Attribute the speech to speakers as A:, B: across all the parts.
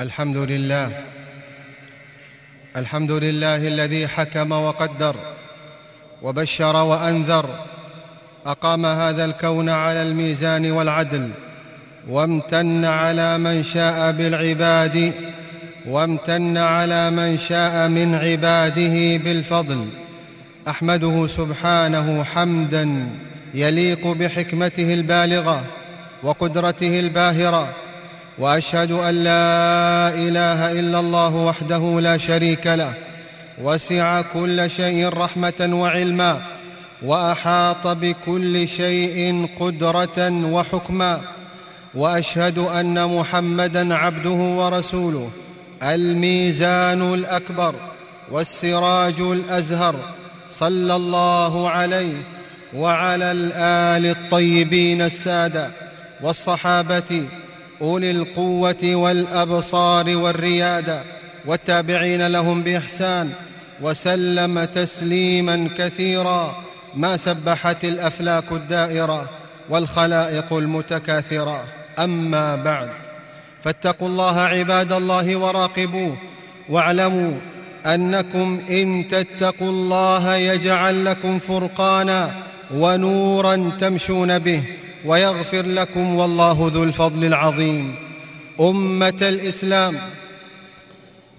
A: الحمد لله. الحمد لله الذي حكم وقدر وبشر وأنذر. أقام هذا الكون على الميزان والعدل وامتن على من شاء بالعباد وامتن على من شاء من عباده بالفضل. أحمده سبحانه حمدا يليق بحكمته البالغة وقدرته الباهرة وأشهد أن لا إله إلا الله وحده لا شريك له وسع كل شيء رحمة وعلما وأحاط بكل شيء قدرة وحكما وأشهد أن محمدا عبده ورسوله الميزان الأكبر والسراج الأزهر صلى الله عليه وعلى الآل الطيبين السادة والصحابة أولي القوة والأبصار والريادة والتابعين لهم بإحسان وسلم تسليما كثيرا ما سبحت الأفلاك الدائرة والخلائق المتكاثرة. أما بعد فاتقوا الله عباد الله وراقبوه واعلموا أنكم إن تتقوا الله يجعل لكم فرقانا ونورا تمشون به. ويغفر لكم والله ذو الفضل العظيم. أمة الإسلام.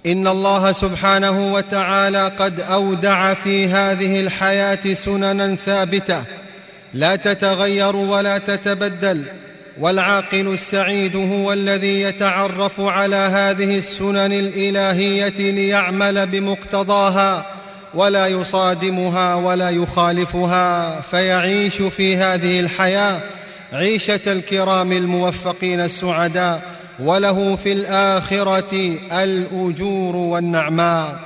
A: إن الله سبحانه وتعالى قد أودع في هذه الحياة سننا ثابتة. لا تتغير ولا تتبدل. والعاقل السعيد هو الذي يتعرف على هذه السنن الإلهية ليعمل بمقتضاها ولا يصادمها ولا يخالفها فيعيش في هذه الحياة عيشة الكرام الموفقين السعداء وله في الآخرة الأجور والنعماء.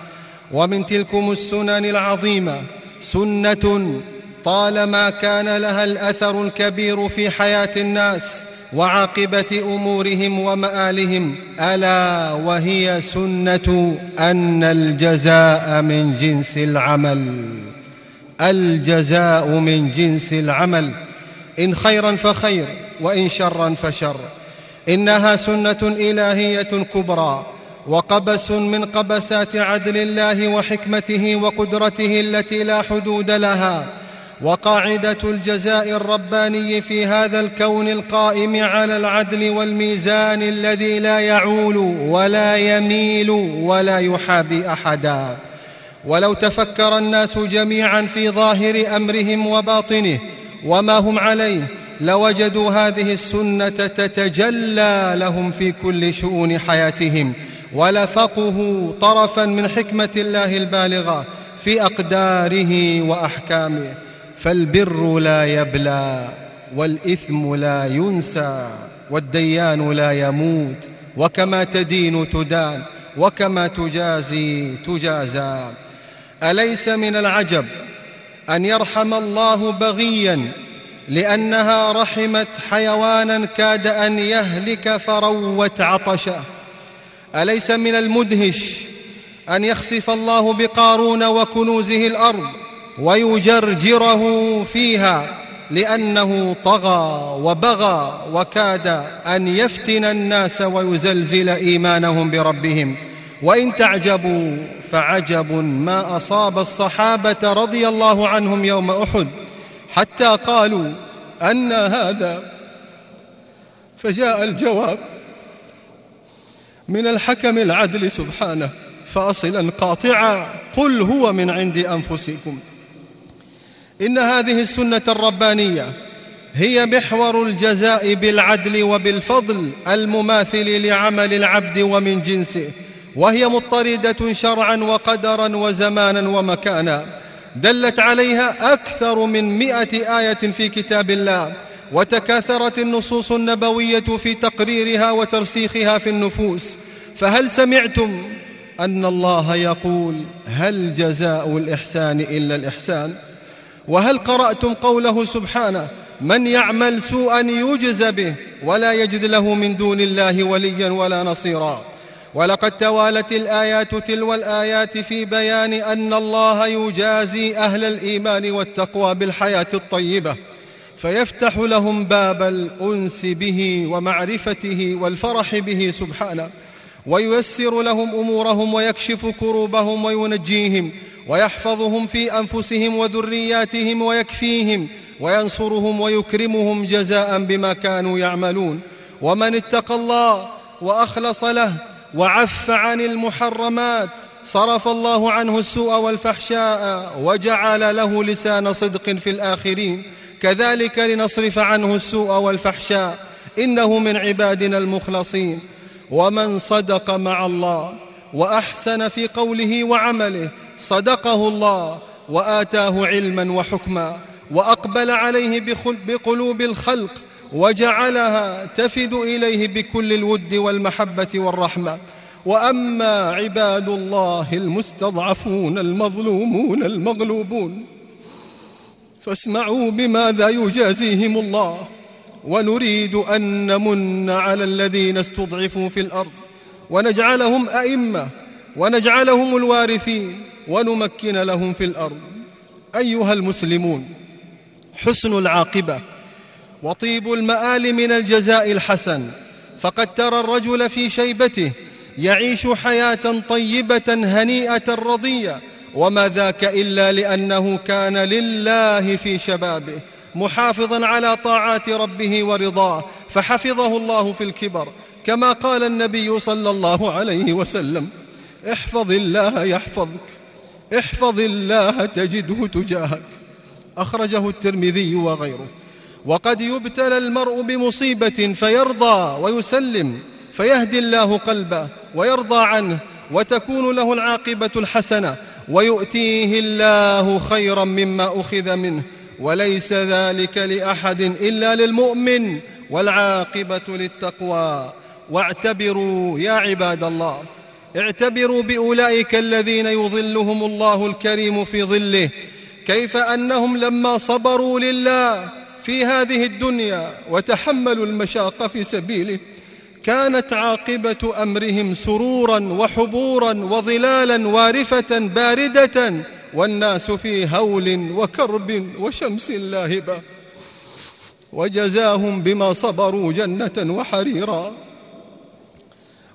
A: ومن تلكم السنن العظيمة سنة طالما كان لها الأثر الكبير في حياة الناس وعاقبة أمورهم ومآلهم. ألا وهي سنة أن الجزاء من جنس العمل. الجزاء من جنس العمل. إن خيرا فخير وإن شرا فشر. إنها سنة إلهية كبرى وقبس من قبسات عدل الله وحكمته وقدرته التي لا حدود لها. وقاعدة الجزاء الرباني في هذا الكون القائم على العدل والميزان الذي لا يعول ولا يميل ولا يحابي أحدا. ولو تفكر الناس جميعا في ظاهر أمرهم وباطنه وما هم عليه؟ لوجدوا هذه السنة تتجلى لهم في كل شؤون حياتهم ولفقهوا طرفا من حكمة الله البالغة في أقداره وأحكامه. فالبر لا يبلى والإثم لا ينسى والديان لا يموت وكما تدين تدان وكما تجازي تجازى. أليس من العجب أن يرحم الله بغيا لأنها رحمت حيوانا كاد أن يهلك فروت عطشه. أليس من المدهش أن يخسف الله بقارون وكنوزه الأرض ويجرجره فيها لأنه طغى وبغى وكاد أن يفتن الناس ويزلزل إيمانهم بربهم. وإن تعجبوا فعجب ما أصاب الصحابة رضي الله عنهم يوم أحد حتى قالوا أن هذا. فجاء الجواب من الحكم العدل سبحانه فأصلا قاطعا قل هو من عند أنفسكم. إن هذه السنة الربانية هي محور الجزاء بالعدل وبالفضل المماثل لعمل العبد ومن جنسه. وهي مضطردة شرعا وقدرا وزمانا ومكانا. دلت عليها أكثر من مائه آية في كتاب الله وتكاثرت النصوص النبوية في تقريرها وترسيخها في النفوس. فهل سمعتم أن الله يقول هل جزاء الإحسان إلا الإحسان؟ وهل قرأتم قوله سبحانه من يعمل سوءا يجز به ولا يجد له من دون الله وليا ولا نصيرا؟ ولقد توالت الآيات تلو الآيات في بيان أن الله يجازي أهل الإيمان والتقوى بالحياة الطيبة فيفتح لهم باب الأنس به ومعرفته والفرح به سبحانه وييسر لهم أمورهم ويكشف كروبهم وينجيهم ويحفظهم في أنفسهم وذرياتهم ويكفيهم وينصرهم ويكرمهم جزاء بما كانوا يعملون ومن اتقى الله وأخلص له وعف عن المحرمات صرف الله عنه السوء والفحشاء وجعل له لسان صدق في الآخرين. كذلك لنصرف عنه السوء والفحشاء. إنه من عبادنا المخلصين. ومن صدق مع الله وأحسن في قوله وعمله صدقه الله وآتاه علما وحكما وأقبل عليه بقلوب الخلق وجعلها تفد إليه بكل الود والمحبة والرحمة. وأما عباد الله المستضعفون المظلومون المغلوبون فاسمعوا بماذا يجازيهم الله. ونريد أن نمن على الذين استضعفوا في الأرض ونجعلهم أئمة ونجعلهم الوارثين ونمكن لهم في الأرض. أيها المسلمون حسن العاقبة وطيب المآل من الجزاء الحسن فقد ترى الرجل في شيبته يعيش حياة طيبة هنيئة رضية وما ذاك إلا لأنه كان لله في شبابه محافظا على طاعات ربه ورضاه فحفظه الله في الكبر كما قال النبي صلى الله عليه وسلم احفظ الله يحفظك احفظ الله تجده تجاهك أخرجه الترمذي وغيره. وقد يبتلى المرء بمصيبة فيرضى ويسلم فيهدي الله قلبه ويرضى عنه وتكون له العاقبة الحسنة ويؤتيه الله خيرا مما أخذ منه. وليس ذلك لأحد إلا للمؤمن والعاقبة للتقوى. واعتبروا يا عباد الله اعتبروا بأولئك الذين يظلهم الله الكريم في ظله. كيف أنهم لما صبروا لله في هذه الدنيا وتحملوا المشاق في سبيله كانت عاقبة أمرهم سرورا وحبورا وظلالا وارفة باردة والناس في هول وكرب وشمس لاهبة. وجزاهم بما صبروا جنة وحريرا.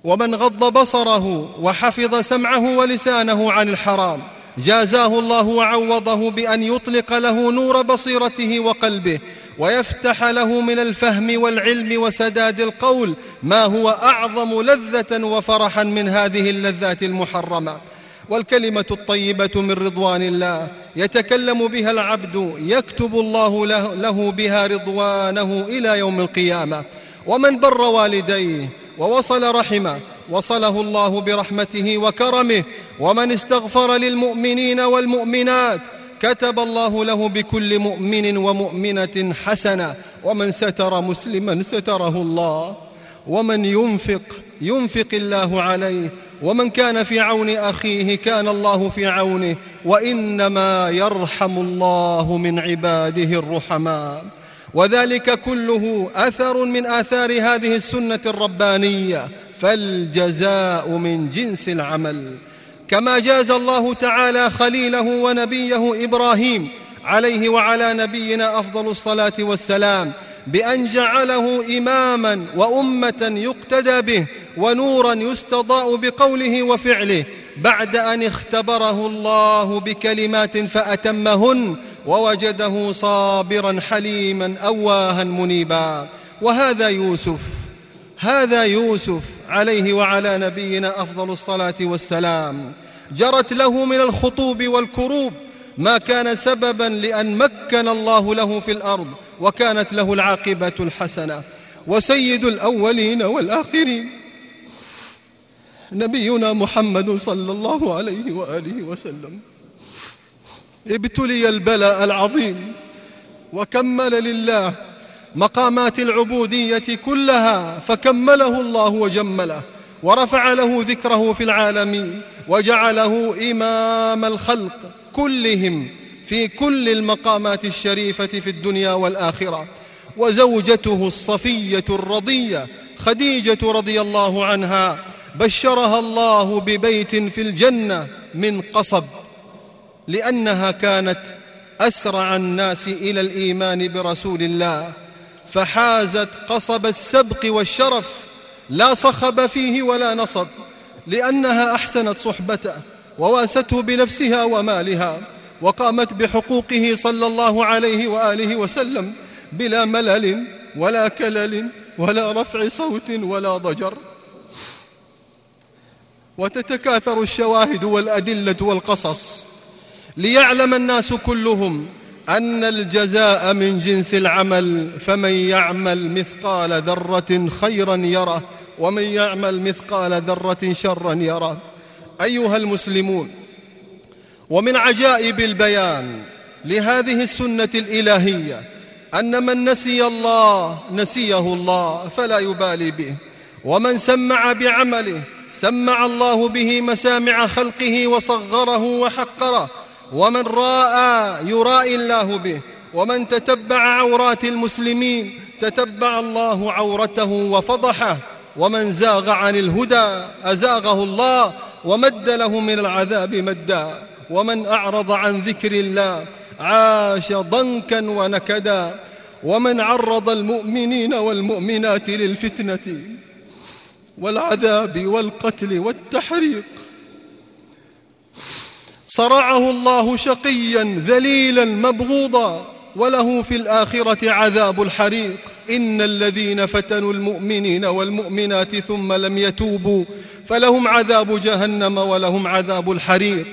A: ومن غض بصره وحفظ سمعه ولسانه عن الحرام جازاه الله وعوضه بأن يطلق له نور بصيرته وقلبه ويفتح له من الفهم والعلم وسداد القول ما هو أعظم لذة وفرحا من هذه اللذات المحرمة. والكلمة الطيبة من رضوان الله يتكلم بها العبد يكتب الله له, بها رضوانه إلى يوم القيامة. ومن بر والديه ووصل رحمه وصله الله برحمته وكرمه. ومن استغفر للمؤمنين والمؤمنات كتب الله له بكل مؤمن ومؤمنة حسنة. ومن ستر مسلما ستره الله. ومن ينفق ينفق الله عليه. ومن كان في عون أخيه كان الله في عونه. وإنما يرحم الله من عباده الرحماء. وذلك كله أثر من آثار هذه السنة الربانية. فالجزاء من جنس العمل. كما جاز الله تعالى خليله ونبيه إبراهيم عليه وعلى نبينا أفضل الصلاة والسلام بأن جعله إماما وأمة يقتدى به ونورا يستضاء بقوله وفعله بعد أن اختبره الله بكلمات فأتمهن ووجده صابرا حليما أواها منيبا وهذا يوسف هذا يوسف عليه وعلى نبينا أفضل الصلاة والسلام جرت له من الخطوب والكروب ما كان سببا لأن مكن الله له في الأرض وكانت له العاقبة الحسنة. وسيد الأولين والآخرين. نبينا محمد صلى الله عليه وآله وسلم. ابتلي البلاء العظيم وكمل لله مقامات العبودية كلها فكمله الله وجمله ورفع له ذكره في العالمين وجعله إمام الخلق كلهم في كل المقامات الشريفة في الدنيا والآخرة. وزوجته الصفية الرضية خديجة رضي الله عنها بشرها الله ببيت في الجنة من قصب لأنها كانت أسرع الناس إلى الإيمان برسول الله. فحازت قصب السبق والشرف لا صخب فيه ولا نصب لأنها أحسنت صحبته وواسته بنفسها ومالها وقامت بحقوقه صلى الله عليه وآله وسلم بلا ملل ولا كلل ولا رفع صوت ولا ضجر. وتتكاثر الشواهد والأدلة والقصص ليعلم الناس كلهم أن الجزاء من جنس العمل فمن يعمل مثقال ذرة خيرا يره ومن يعمل مثقال ذرة شرا يره. أيها المسلمون ومن عجائب البيان لهذه السنة الإلهية أن من نسي الله نسيه الله فلا يبالي به. ومن سمع بعمله سمع الله به مسامع خلقه وصغره وحقره. ومن راى يرائي الله به ومن تتبع عورات المسلمين تتبع الله عورته وفضحه ومن زاغ عن الهدى أزاغه الله ومد له من العذاب مدا ومن أعرض عن ذكر الله عاش ضنكا ونكدا ومن عرض المؤمنين والمؤمنات للفتنة والعذاب والقتل والتحريق. صرعه الله شقيا ذليلا مبغوضا. وله في الآخرة عذاب الحريق. إن الذين فتنوا المؤمنين والمؤمنات ثم لم يتوبوا فلهم عذاب جهنم ولهم عذاب الحريق.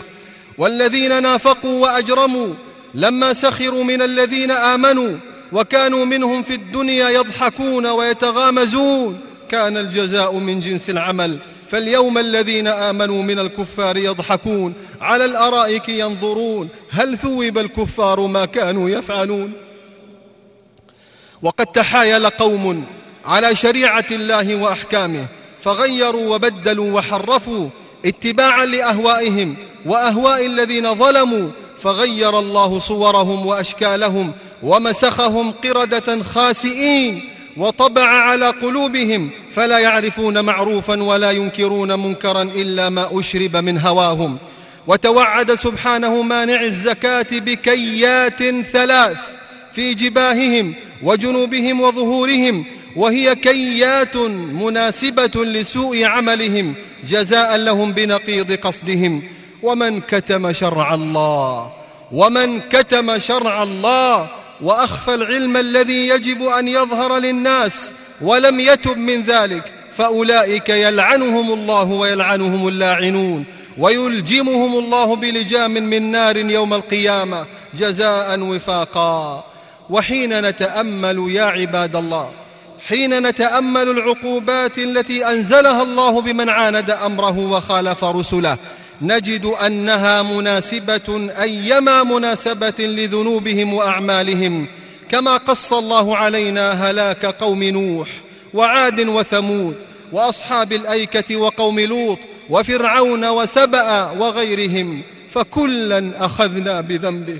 A: والذين نافقوا وأجرموا لما سخروا من الذين آمنوا وكانوا منهم في الدنيا يضحكون ويتغامزون. كان الجزاء من جنس العمل فاليوم الذين آمنوا من الكفار يضحكون على الأرائك ينظرون هل ثوب الكفار ما كانوا يفعلون؟ وقد تحايل قوم على شريعة الله وأحكامه فغيروا وبدلوا وحرفوا اتباعا لأهوائهم وأهواء الذين ظلموا فغير الله صورهم وأشكالهم ومسخهم قردة خاسئين. وطبع على قلوبهم فلا يعرفون معروفا ولا ينكرون منكرا إلا ما أشرب من هواهم. وتوعد سبحانه مانع الزكاة بكيات ثلاث في جباههم وجنوبهم وظهورهم وهي كيات مناسبة لسوء عملهم جزاء لهم بنقيض قصدهم. ومن كتم شرع الله ومن كتم شرع الله وأخفى العلم الذي يجب أن يظهر للناس ولم يتب من ذلك فأولئك يلعنهم الله ويلعنهم اللاعنون ويلجمهم الله بلجام من نار يوم القيامة جزاء وفاقا. وحين نتأمل يا عباد الله حين نتأمل العقوبات التي أنزلها الله بمن عاند أمره وخالف رسله نجد أنها مناسبة أيما مناسبة لذنوبهم وأعمالهم كما قص الله علينا هلاك قوم نوح وعاد وثمود وأصحاب الأيكة وقوم لوط وفرعون وسبأ وغيرهم فكلا أخذنا بذنبه.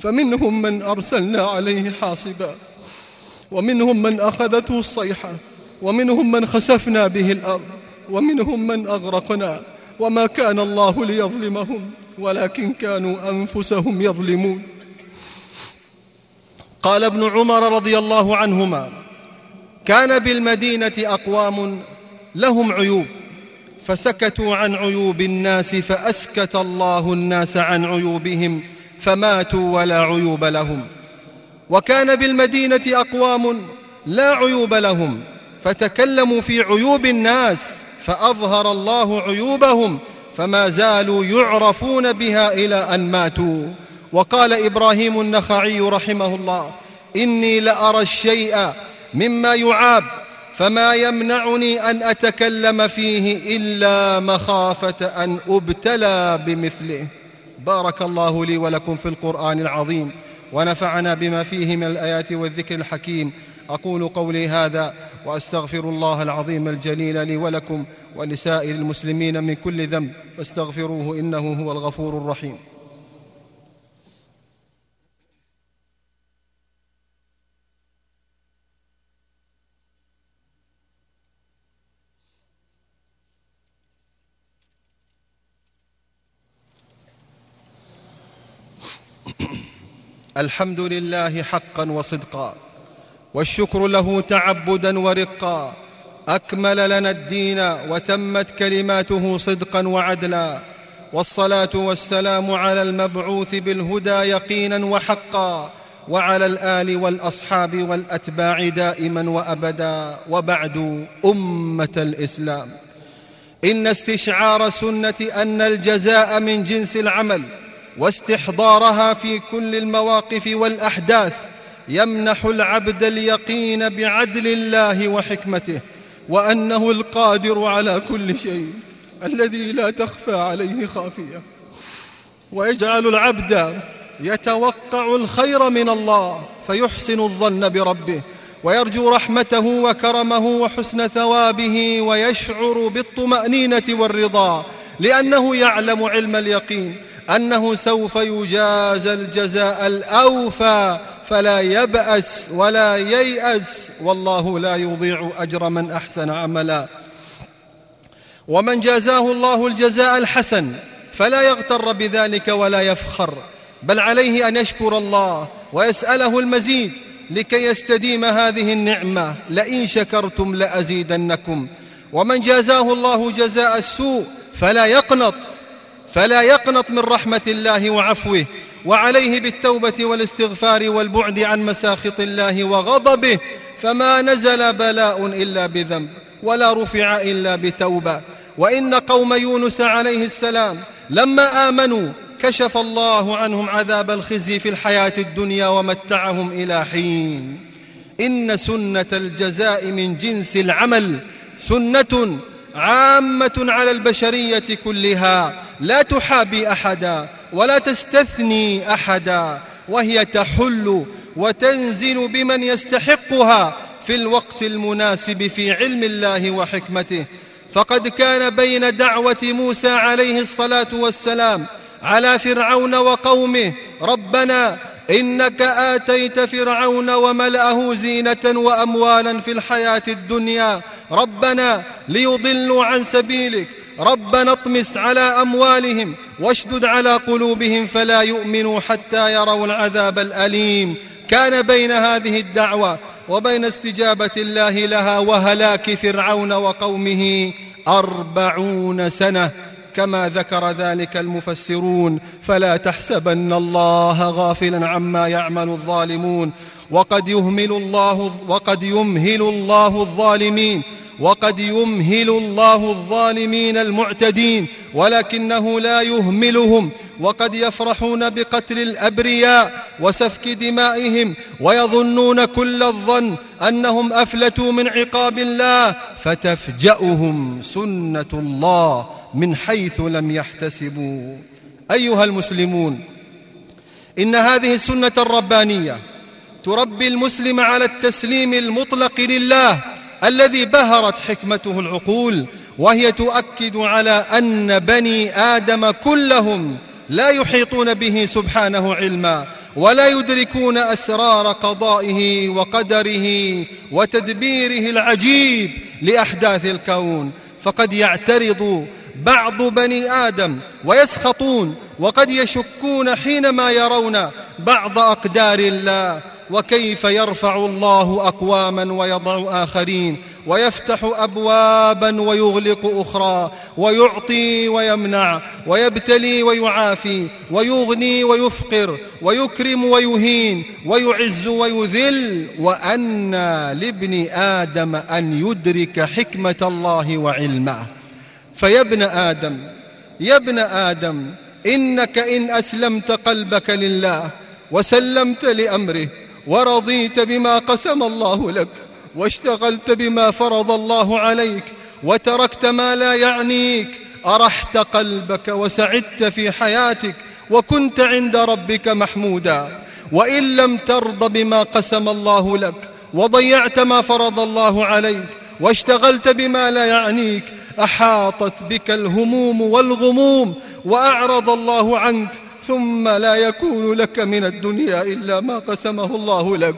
A: فمنهم من أرسلنا عليه حاصبا ومنهم من أخذته الصيحة ومنهم من خسفنا به الأرض ومنهم من أغرقنا. وما كان الله ليظلمهم ولكن كانوا أنفسهم يظلمون. قال ابن عمر رضي الله عنهما كان بالمدينة أقوام لهم عيوب فسكتوا عن عيوب الناس فأسكت الله الناس عن عيوبهم فماتوا ولا عيوب لهم. وكان بالمدينة أقوام لا عيوب لهم فتكلموا في عيوب الناس فأظهر الله عيوبهم فما زالوا يعرفون بها إلى أن ماتوا. وقال إبراهيم النخعي رحمه الله إني لأرى الشيء مما يعاب فما يمنعني أن أتكلم فيه إلا مخافة أن أبتلى بمثله. بارك الله لي ولكم في القرآن العظيم ونفعنا بما فيه من الآيات والذكر الحكيم. أقول قولي هذا وأستغفر الله العظيم الجليل لي ولكم ولسائر المسلمين من كل ذنب فاستغفروه إنه هو الغفور الرحيم. الحمد لله حقا وصدقا. والشكر له تعبدا ورقا. أكمل لنا الدين وتمت كلماته صدقا وعدلا. والصلاة والسلام على المبعوث بالهدى يقينا وحقا. وعلى الآل والأصحاب والأتباع دائما وأبدا. وبعد أمة الإسلام. إن استشعار سنة أن الجزاء من جنس العمل واستحضارها في كل المواقف والأحداث يمنح العبد اليقين بعدل الله وحكمته وأنه القادر على كل شيء الذي لا تخفى عليه خافية. ويجعل العبد يتوقع الخير من الله فيحسن الظن بربه ويرجو رحمته وكرمه وحسن ثوابه ويشعر بالطمأنينة والرضا لأنه يعلم علم اليقين أنه سوف يجازى الجزاء الأوفى فلا يبأس ولا ييأس والله لا يضيع أجر من أحسن عملا. ومن جازاه الله الجزاء الحسن فلا يغتر بذلك ولا يفخر بل عليه أن يشكر الله ويسأله المزيد لكي يستديم هذه النعمة لئن شكرتم لأزيدنكم. ومن جازاه الله جزاء السوء فلا يقنط فلا يقنط من رحمة الله وعفوه. وعليه بالتوبة والاستغفار والبعد عن مساخط الله وغضبه فما نزل بلاء إلا بذنب ولا رفع إلا بتوبة. وإن قوم يونس عليه السلام لما آمنوا كشف الله عنهم عذاب الخزي في الحياة الدنيا ومتعهم إلى حين. إن سنة الجزاء من جنس العمل سنة عامة على البشرية كلها لا تحابي أحدا. ولا تستثني أحدا وهي تحل وتنزل بمن يستحقها في الوقت المناسب في علم الله وحكمته. فقد كان بين دعوة موسى عليه الصلاة والسلام على فرعون وقومه ربنا إنك آتيت فرعون وملأه زينة وأموالا في الحياة الدنيا ربنا ليضلوا عن سبيلك ربنا اطمس على أموالهم واشدد على قلوبهم فلا يؤمنوا حتى يروا العذاب الأليم. كان بين هذه الدعوة وبين استجابة الله لها وهلاك فرعون وقومه أربعون سنة. كما ذكر ذلك المفسرون فلا تحسبن الله غافلا عما يعمل الظالمون. وقد يهمل الله وقد يمهل الله الظالمين. وقد يمهل الله الظالمين المعتدين ولكنه لا يهملهم. وقد يفرحون بقتل الأبرياء وسفك دمائهم ويظنون كل الظن أنهم أفلتوا من عقاب الله فتفجأهم سنة الله من حيث لم يحتسبوا. أيها المسلمون إن هذه السنة الربانية تربي المسلم على التسليم المطلق لله الذي بهرت حكمته العقول وهي تؤكد على أن بني آدم كلهم لا يحيطون به سبحانه علما ولا يدركون أسرار قضائه وقدره وتدبيره العجيب لأحداث الكون. فقد يعترض بعض بني آدم ويسخطون وقد يشكون حينما يرون بعض أقدار الله. وكيف يرفع الله أقواما ويضع آخرين ويفتح أبوابا ويغلق أخرى ويعطي ويمنع ويبتلي ويعافي ويغني ويفقر ويكرم ويهين ويعز ويذل وان لابن آدم أن يدرك حكمة الله وعلمه. فيا ابن آدم يا ابن آدم إنك إن أسلمت قلبك لله وسلمت لأمره ورضيت بما قسم الله لك واشتغلت بما فرض الله عليك وتركت ما لا يعنيك أرحت قلبك وسعدت في حياتك وكنت عند ربك محمودا. وإن لم ترض بما قسم الله لك وضيعت ما فرض الله عليك واشتغلت بما لا يعنيك أحاطت بك الهموم والغموم وأعرض الله عنك ثم لا يكون لك من الدنيا إلا ما قسمه الله لك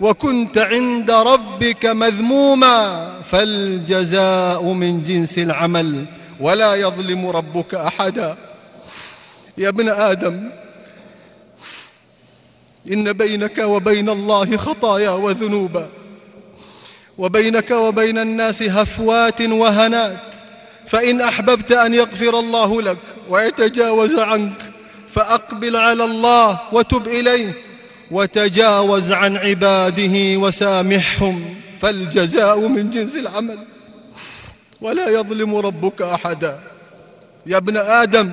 A: وكنت عند ربك مذموما فالجزاء من جنس العمل ولا يظلم ربك أحدا. يا ابن آدم إن بينك وبين الله خطايا وذنوبا وبينك وبين الناس هفوات وهنات فإن أحببت أن يغفر الله لك ويتجاوز عنك فأقبل على الله وتب إليه وتجاوز عن عباده وسامحهم. فالجزاء من جنس العمل. ولا يظلم ربك أحدا. يا ابن آدم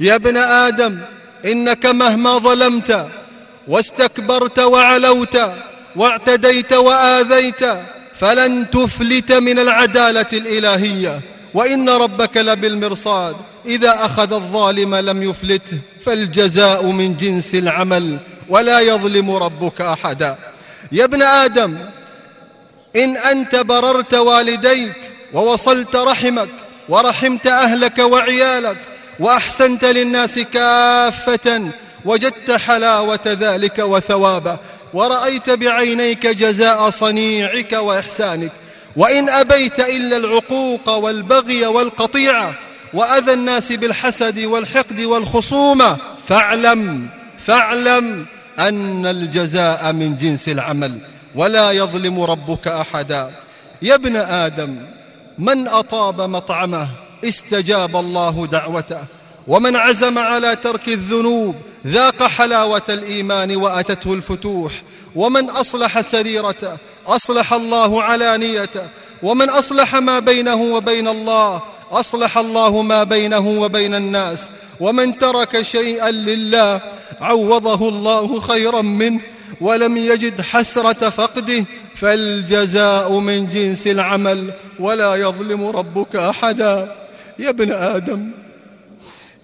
A: يا ابن آدم إنك مهما ظلمت واستكبرت وعلوت واعتديت وآذيت فلن تفلت من العدالة الإلهية. وإن ربك لبالمرصاد. إذا أخذ الظالم لم يفلته فالجزاء من جنس العمل ولا يظلم ربك أحدا. يا ابن آدم إن أنت بررت والديك ووصلت رحمك ورحمت أهلك وعيالك وأحسنت للناس كافة وجدت حلاوة ذلك وثوابه ورأيت بعينيك جزاء صنيعك وإحسانك. وإن أبيت إلا العقوق والبغي والقطيعة وأذى الناس بالحسد والحقد والخصومة. فاعلم فاعلم أن الجزاء من جنس العمل ولا يظلم ربك أحدا. يا ابن آدم من أطاب مطعمه استجاب الله دعوته ومن عزم على ترك الذنوب ذاق حلاوة الإيمان وأتته الفتوح ومن أصلح سريرته أصلح الله علانيته ومن أصلح ما بينه وبين الله أصلح الله ما بينه وبين الناس ومن ترك شيئا لله عوضه الله خيرا منه ولم يجد حسرة فقده فالجزاء من جنس العمل ولا يظلم ربك أحدا. يا ابن آدم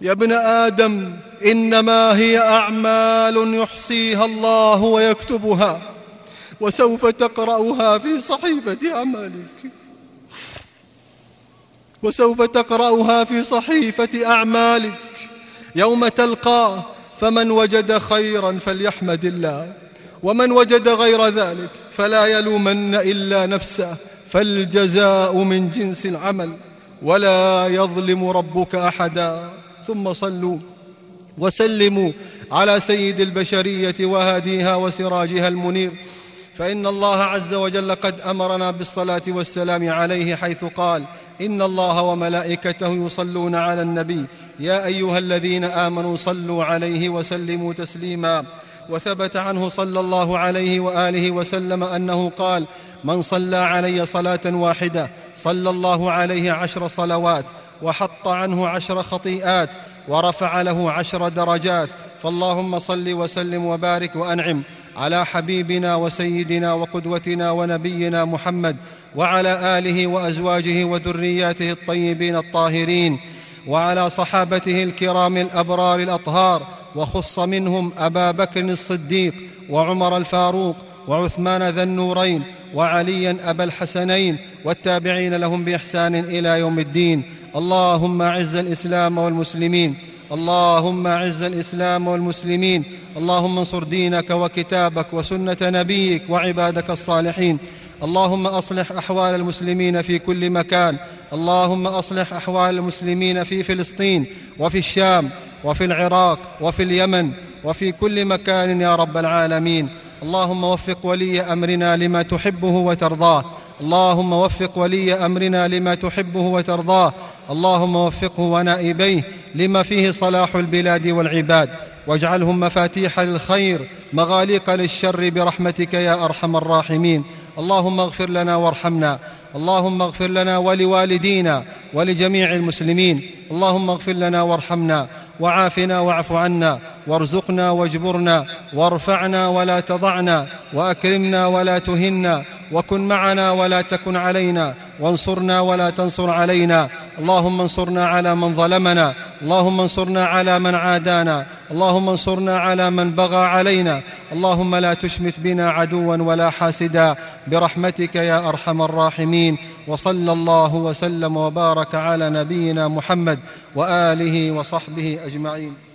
A: يا ابن آدم إنما هي أعمال يحصيها الله ويكتبها وسوف تقرأها في صحيفة أعمالك. وسوف تقرأها في صحيفة أعمالك. يوم تلقاه فمن وجد خيرا فليحمد الله ومن وجد غير ذلك فلا يلومن إلا نفسه فالجزاء من جنس العمل ولا يظلم ربك أحدا. ثم صلوا وسلموا على سيد البشرية وهاديها وسراجها المنير. فإن الله عز وجل قد أمرنا بالصلاة والسلام عليه حيث قال إن الله وملائكته يصلون على النبي. يا أيها الذين آمنوا صلوا عليه وسلموا تسليما. وثبت عنه صلى الله عليه وآله وسلم أنه قال من صلى علي صلاة واحدة صلى الله عليه عشر صلوات وحط عنه عشر خطيئات ورفع له عشر درجات. فاللهم صل وسلم وبارك وأنعم على حبيبنا وسيدنا وقدوتنا ونبينا محمد وعلى آله وأزواجه وذرياته الطيبين الطاهرين وعلى صحابته الكرام الأبرار الأطهار وخص منهم أبا بكر الصديق وعمر الفاروق وعثمان ذا النورين وعليا أبا الحسنين والتابعين لهم بإحسان إلى يوم الدين. اللهم أعز الإسلام والمسلمين. اللهم أعز الإسلام والمسلمين. اللهم انصر دينك وكتابك وسنة نبيك وعبادك الصالحين. اللهم أصلح أحوال المسلمين في كل مكان. اللهم أصلح أحوال المسلمين في فلسطين وفي الشام وفي العراق وفي اليمن وفي كل مكان يا رب العالمين. اللهم وفق ولي أمرنا لما تحبه وترضاه. اللهم وفق ولي أمرنا لما تحبه وترضاه. اللهم وفقه ونائبيه لما فيه صلاح البلاد والعباد. واجعلهم مفاتيح للخير مغاليق للشر برحمتك يا أرحم الراحمين. اللهم اغفر لنا وارحمنا. اللهم اغفر لنا ولوالدينا ولجميع المسلمين. اللهم اغفر لنا وارحمنا. وعافنا واعف عنا. وارزقنا واجبرنا. وارفعنا ولا تضعنا. وأكرمنا ولا تهنا. وكن معنا ولا تكن علينا. وانصرنا ولا تنصر علينا. اللهم انصرنا على من ظلمنا اللهم انصرنا على من عادانا اللهم انصرنا على من بغى علينا اللهم لا تشمت بنا عدوا ولا حاسدا برحمتك يا أرحم الراحمين وصلى الله وسلم وبارك على نبينا محمد وآله وصحبه أجمعين.